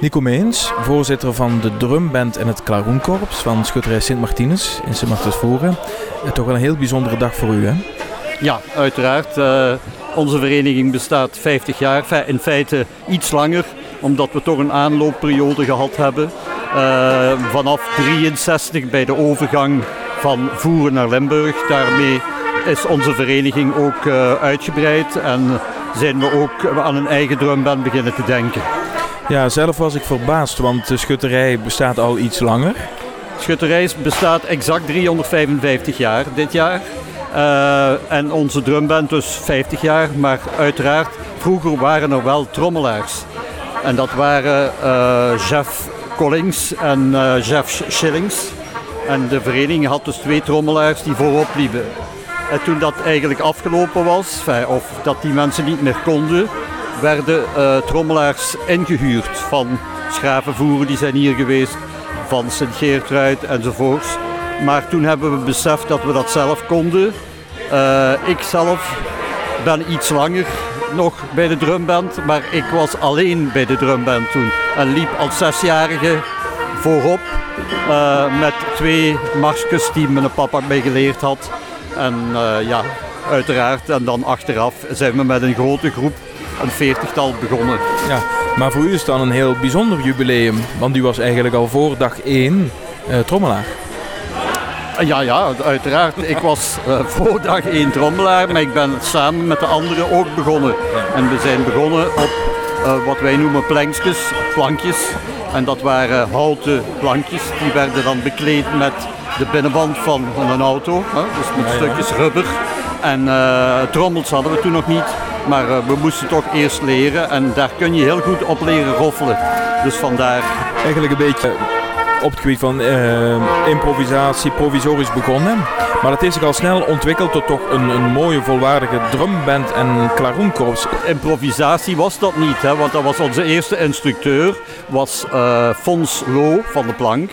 Nico Meens, voorzitter van de drumband en het klaroenkorps van Schutterij Sint-Martinus in Sint-Martens-Voren. Eh, toch wel een heel bijzondere dag voor u, hè? Ja, uiteraard. Uh, onze vereniging bestaat 50 jaar, in feite iets langer, omdat we toch een aanloopperiode gehad hebben. Uh, vanaf 63 bij de overgang van Voeren naar Limburg. Daarmee is onze vereniging ook uitgebreid en zijn we ook aan een eigen drumband beginnen te denken. Ja, zelf was ik verbaasd, want de schutterij bestaat al iets langer. Schutterij bestaat exact 355 jaar dit jaar. Uh, en onze drumband dus 50 jaar, maar uiteraard vroeger waren er wel trommelaars. En dat waren uh, Jeff Collings en uh, Jeff Schillings. En de vereniging had dus twee trommelaars die voorop liepen. En toen dat eigenlijk afgelopen was, of dat die mensen niet meer konden, werden uh, trommelaars ingehuurd van Schravenvoeren, die zijn hier geweest, van Sint-Geertruid enzovoorts. Maar toen hebben we beseft dat we dat zelf konden. Uh, ik zelf ben iets langer nog bij de drumband, maar ik was alleen bij de drumband toen. En liep als zesjarige voorop uh, met twee marsjes die mijn papa mij geleerd had. En ja, uiteraard. En dan achteraf zijn we met een grote groep een veertigtal begonnen. Ja, maar voor u is het dan een heel bijzonder jubileum, want u was eigenlijk al voor dag 1 uh, trommelaar. Ja, ja, uiteraard. Ik was uh, voor dag 1 trommelaar, maar ik ben samen met de anderen ook begonnen. En we zijn begonnen op uh, wat wij noemen plankjes, plankjes. En dat waren houten plankjes, die werden dan bekleed met de binnenband van, van een auto, hè? dus met stukjes rubber. En uh, trommels hadden we toen nog niet. Maar uh, we moesten toch eerst leren en daar kun je heel goed op leren roffelen. Dus vandaar. Eigenlijk een beetje op het gebied van uh, improvisatie provisorisch begonnen. Maar dat heeft zich al snel ontwikkeld tot toch een, een mooie volwaardige drumband en klaroenkorps. Improvisatie was dat niet, hè, want dat was onze eerste instructeur, was uh, Fons Lo van de Plank.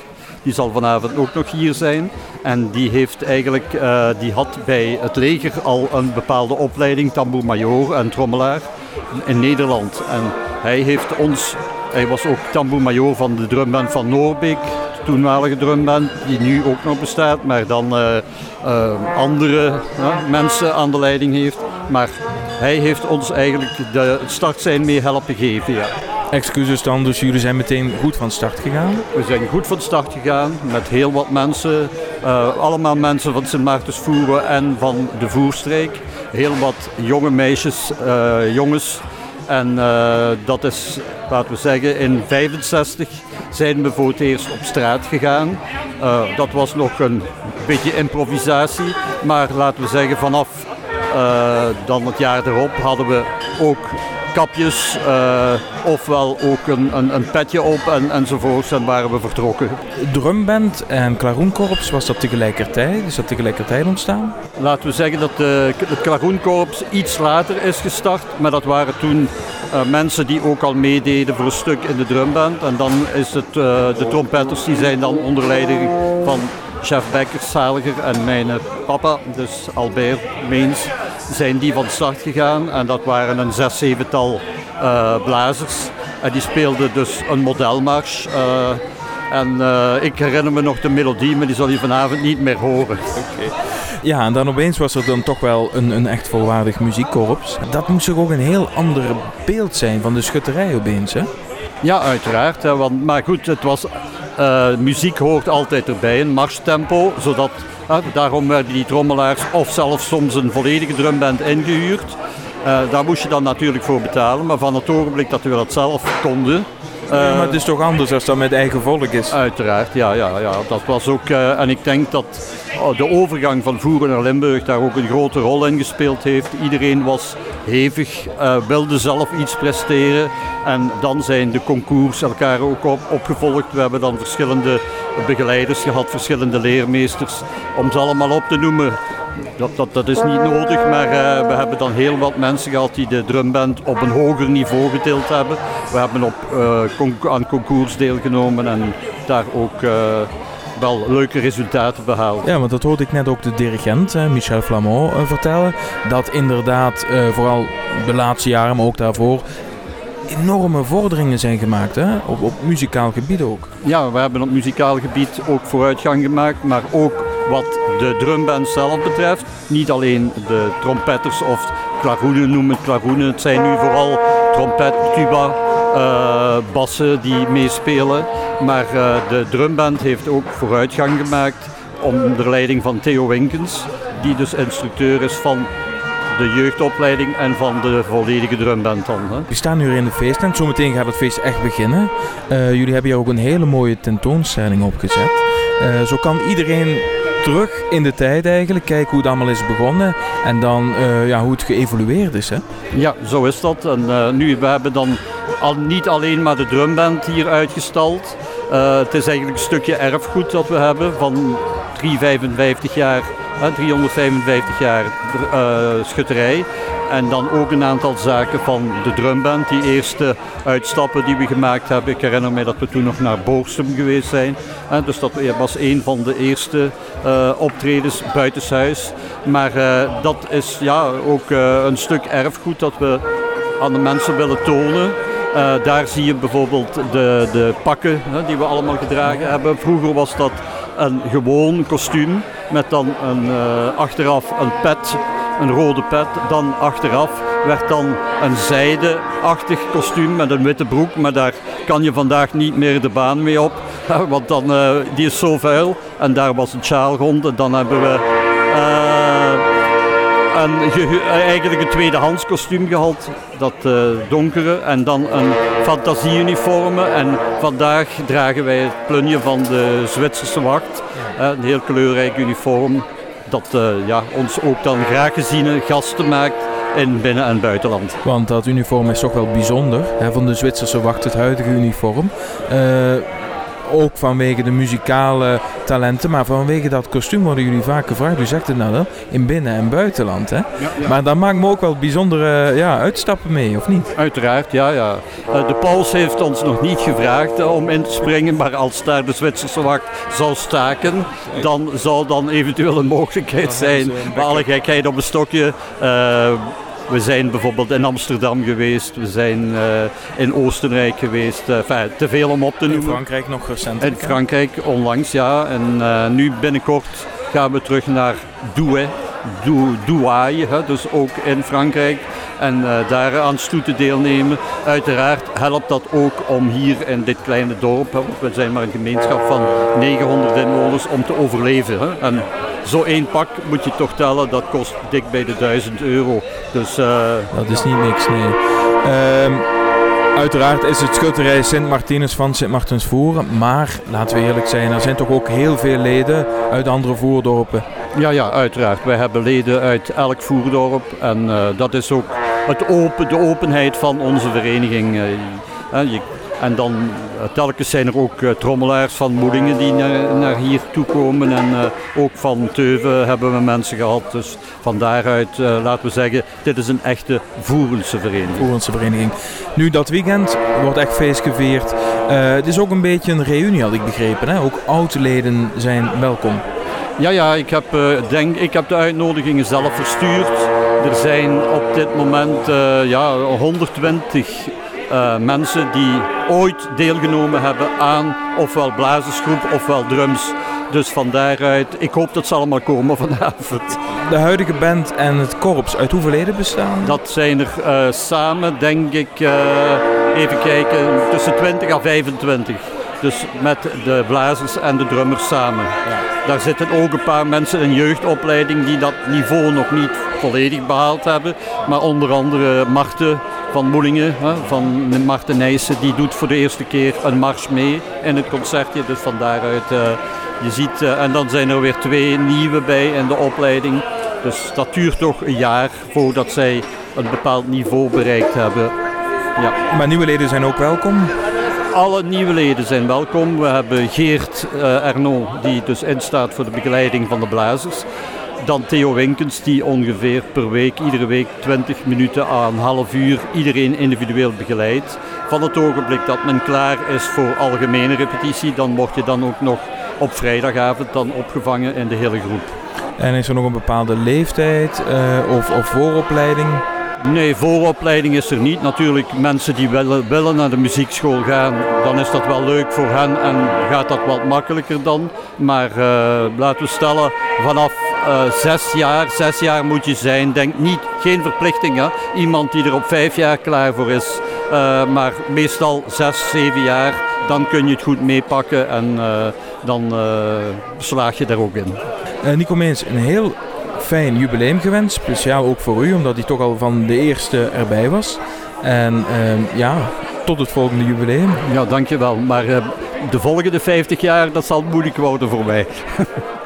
Die zal vanavond ook nog hier zijn. En die, heeft eigenlijk, uh, die had bij het leger al een bepaalde opleiding, tambour major en trommelaar in Nederland. En hij heeft ons, hij was ook tambour major van de drumband van Noorbeek, de toenmalige drumband, die nu ook nog bestaat, maar dan uh, uh, andere mensen aan de leiding heeft. Maar hij heeft ons eigenlijk de startsein mee helpen geven. Ja. Excuses dan, dus jullie zijn meteen goed van start gegaan? We zijn goed van start gegaan met heel wat mensen. Uh, allemaal mensen van Sint Maartens Voeren en van de Voerstreek. Heel wat jonge meisjes, uh, jongens. En uh, dat is, laten we zeggen, in 65 zijn we voor het eerst op straat gegaan. dat was nog een beetje improvisatie. Maar laten we zeggen, vanaf dan het jaar erop hadden we ook kapjes, uh, ofwel ook een, een, een, petje op en, enzovoorts en waren we vertrokken. Drumband en klaroenkorps, was dat tegelijkertijd? Is dat tegelijkertijd ontstaan? Laten we zeggen dat de, het klaroenkorps iets later is gestart, maar dat waren toen uh, mensen die ook al meededen voor een stuk in de drumband. En dan is het, uh, de trompetters die zijn dan onder leiding van chef Bekkers, Zaliger en mijn papa, dus Albert Meens, zijn die van start gegaan. En dat waren een zes, zevental uh, blazers. En die speelden dus een modelmars. Uh, en uh, ik herinner me nog de melodie, maar die zal je vanavond niet meer horen. Okay. Ja, en dan opeens was er dan toch wel een, een echt volwaardig muziekkorps. Dat moest toch ook een heel ander beeld zijn van de schutterij opeens, hè? Ja, uiteraard. Hè, want, maar goed, het was, muziek hoort altijd erbij, een marstempo, zodat uh, daarom werden die trommelaars of zelfs soms een volledige drumband ingehuurd. Uh, daar moest je dan natuurlijk voor betalen, maar van het ogenblik dat we dat zelf konden. Ja, maar het is toch anders als dat met eigen volk is? Uiteraard, ja, ja, ja. Dat was ook, en ik denk dat de overgang van Voeren naar Limburg daar ook een grote rol in gespeeld heeft. Iedereen was hevig, uh, wilde zelf iets presteren. En dan zijn de concours elkaar ook op, opgevolgd. We hebben dan verschillende begeleiders gehad, verschillende leermeesters. Om ze allemaal op te noemen, dat, dat, dat is niet nodig, maar uh, we hebben dan heel wat mensen gehad die de drumband op een hoger niveau getild hebben. We hebben op, uh, aan concours deelgenomen en daar ook wel leuke resultaten behaald. Ja, want dat hoorde ik net ook de dirigent, Michel Flamand, vertellen. Dat inderdaad, vooral de laatste jaren, maar ook daarvoor, enorme vorderingen zijn gemaakt, hè? Op, op muzikaal gebied ook. Ja, we hebben op muzikaal gebied ook vooruitgang gemaakt, maar ook wat de drumband zelf betreft. Niet alleen de trompetters of klaroenen noemen het klaroenen. Het zijn nu vooral trompet, tuba, uh, bassen die meespelen. Maar uh, de drumband heeft ook vooruitgang gemaakt onder leiding van Theo Winkens, die dus instructeur is van de jeugdopleiding en van de volledige drumband dan. Hè. We staan nu in de feesttent, zometeen gaat het feest echt beginnen. Uh, jullie hebben hier ook een hele mooie tentoonstelling opgezet. Zo kan iedereen terug in de tijd eigenlijk, kijken hoe het allemaal is begonnen en dan uh, ja, hoe het geëvolueerd is. Hè? Ja, zo is dat. En nu, we hebben dan al, niet alleen maar de drumband hier uitgestald. het is eigenlijk een stukje erfgoed dat we hebben van 355 jaar 355 jaar uh, schutterij. En dan ook een aantal zaken van de drumband. Die eerste uitstappen die we gemaakt hebben. Ik herinner me dat we toen nog naar Boorsum geweest zijn. dus dat was een van de eerste uh, optredens buitenshuis. Maar dat is ja, ook een stuk erfgoed dat we aan de mensen willen tonen. Daar zie je bijvoorbeeld de, de pakken die we allemaal gedragen hebben. Vroeger was dat een gewoon kostuum met dan een, uh, achteraf een pet, een rode pet. Dan achteraf werd dan een zijdeachtig kostuum met een witte broek, maar daar kan je vandaag niet meer de baan mee op, want dan, uh, die is zo vuil. En daar was een sjaal en dan hebben we een, eigenlijk een tweedehands kostuum gehad, dat uh, donkere, en dan een fantasieuniforme. En vandaag dragen wij het plunje van de Zwitserse wacht, ja. een heel kleurrijk uniform, dat uh, ja, ons ook dan graag geziene gasten maakt in binnen- en buitenland. Want dat uniform is toch wel bijzonder, hè, van de Zwitserse wacht, het huidige uniform. Uh, ook vanwege de muzikale talenten, maar vanwege dat kostuum worden jullie vaak gevraagd. U zegt het nou wel, in binnen- en buitenland. Hè? Ja, ja. Maar daar maakt me ook wel bijzondere ja, uitstappen mee, of niet? Uiteraard, ja. ja. Eh, de Pauls heeft ons nog niet gevraagd eh, om in te springen, maar als daar de Zwitserse wacht zou staken, dan zou dan eventueel een mogelijkheid zijn. Maar alle gekheid op een stokje. Uh, we zijn bijvoorbeeld in Amsterdam geweest, we zijn uh, in Oostenrijk geweest. Enfin, te veel om op te noemen. In Frankrijk nog recent. In Frankrijk onlangs, ja. En uh, nu binnenkort gaan we terug naar Douai, Douai dus ook in Frankrijk. En uh, daar aan stoeten deelnemen. Uiteraard helpt dat ook om hier in dit kleine dorp, hè, we zijn maar een gemeenschap van 900 inwoners, om te overleven. En zo één pak moet je toch tellen, dat kost dik bij de 1000 euro. Dus, uh, dat is niet niks, nee. Um, uiteraard is het schutterij Sint Martinus van Sint Martens Voeren. Maar laten we eerlijk zijn, er zijn toch ook heel veel leden uit andere voerdorpen. Ja, ja, uiteraard. Wij hebben leden uit elk voerdorp. En uh, dat is ook het open, de openheid van onze vereniging. Uh, je en dan uh, telkens zijn er ook uh, trommelaars van Moedingen die naar, naar hier toe komen. En uh, ook van Teuven hebben we mensen gehad. Dus van daaruit laten we zeggen, dit is een echte Voerense vereniging. Voerense vereniging. Nu dat weekend wordt echt feest gevierd. het is ook een beetje een reunie had ik begrepen. Hè? Ook oud-leden zijn welkom. Ja, ja ik, heb, denk, ik heb de uitnodigingen zelf verstuurd. Er zijn op dit moment ja, 120 uh, mensen die ooit deelgenomen hebben aan ofwel blazersgroep ofwel drums. Dus van daaruit, ik hoop dat ze allemaal komen vanavond. De huidige band en het korps, uit hoeveel leden bestaan? Dat zijn er uh, samen, denk ik, uh, even kijken, tussen 20 en 25. Dus met de blazers en de drummers samen. Ja. Daar zitten ook een paar mensen in jeugdopleiding die dat niveau nog niet volledig behaald hebben. Maar onder andere Marten van Moelingen, van Marten Nijssen, die doet voor de eerste keer een mars mee in het concertje. Dus van daaruit, uh, je ziet, uh, en dan zijn er weer twee nieuwe bij in de opleiding. Dus dat duurt toch een jaar voordat zij een bepaald niveau bereikt hebben. Ja. Maar nieuwe leden zijn ook welkom? Alle nieuwe leden zijn welkom. We hebben Geert uh, die dus instaat voor de begeleiding van de blazers. Dan Theo Winkens, die ongeveer per week, iedere week 20 minuten aan een half uur iedereen individueel begeleidt. Van het ogenblik dat men klaar is voor algemene repetitie, dan word je dan ook nog op vrijdagavond dan opgevangen in de hele groep. En is er nog een bepaalde leeftijd uh, of, of vooropleiding? Nee, vooropleiding is er niet. Natuurlijk, mensen die willen, willen naar de muziekschool gaan, dan is dat wel leuk voor hen en gaat dat wat makkelijker dan. Maar uh, laten we stellen, vanaf uh, zes jaar, zes jaar moet je zijn. Denk niet, geen verplichtingen. Iemand die er op vijf jaar klaar voor is. Uh, maar meestal zes, zeven jaar, dan kun je het goed meepakken en dan slaag je daar ook in. Nico Meens, een heel fijn jubileum gewenst. Speciaal ook voor u, omdat hij toch al van de eerste erbij was. En uh, ja, tot het volgende jubileum. Ja, dankjewel. Maar uh, de volgende 50 jaar, dat zal moeilijk worden voor mij.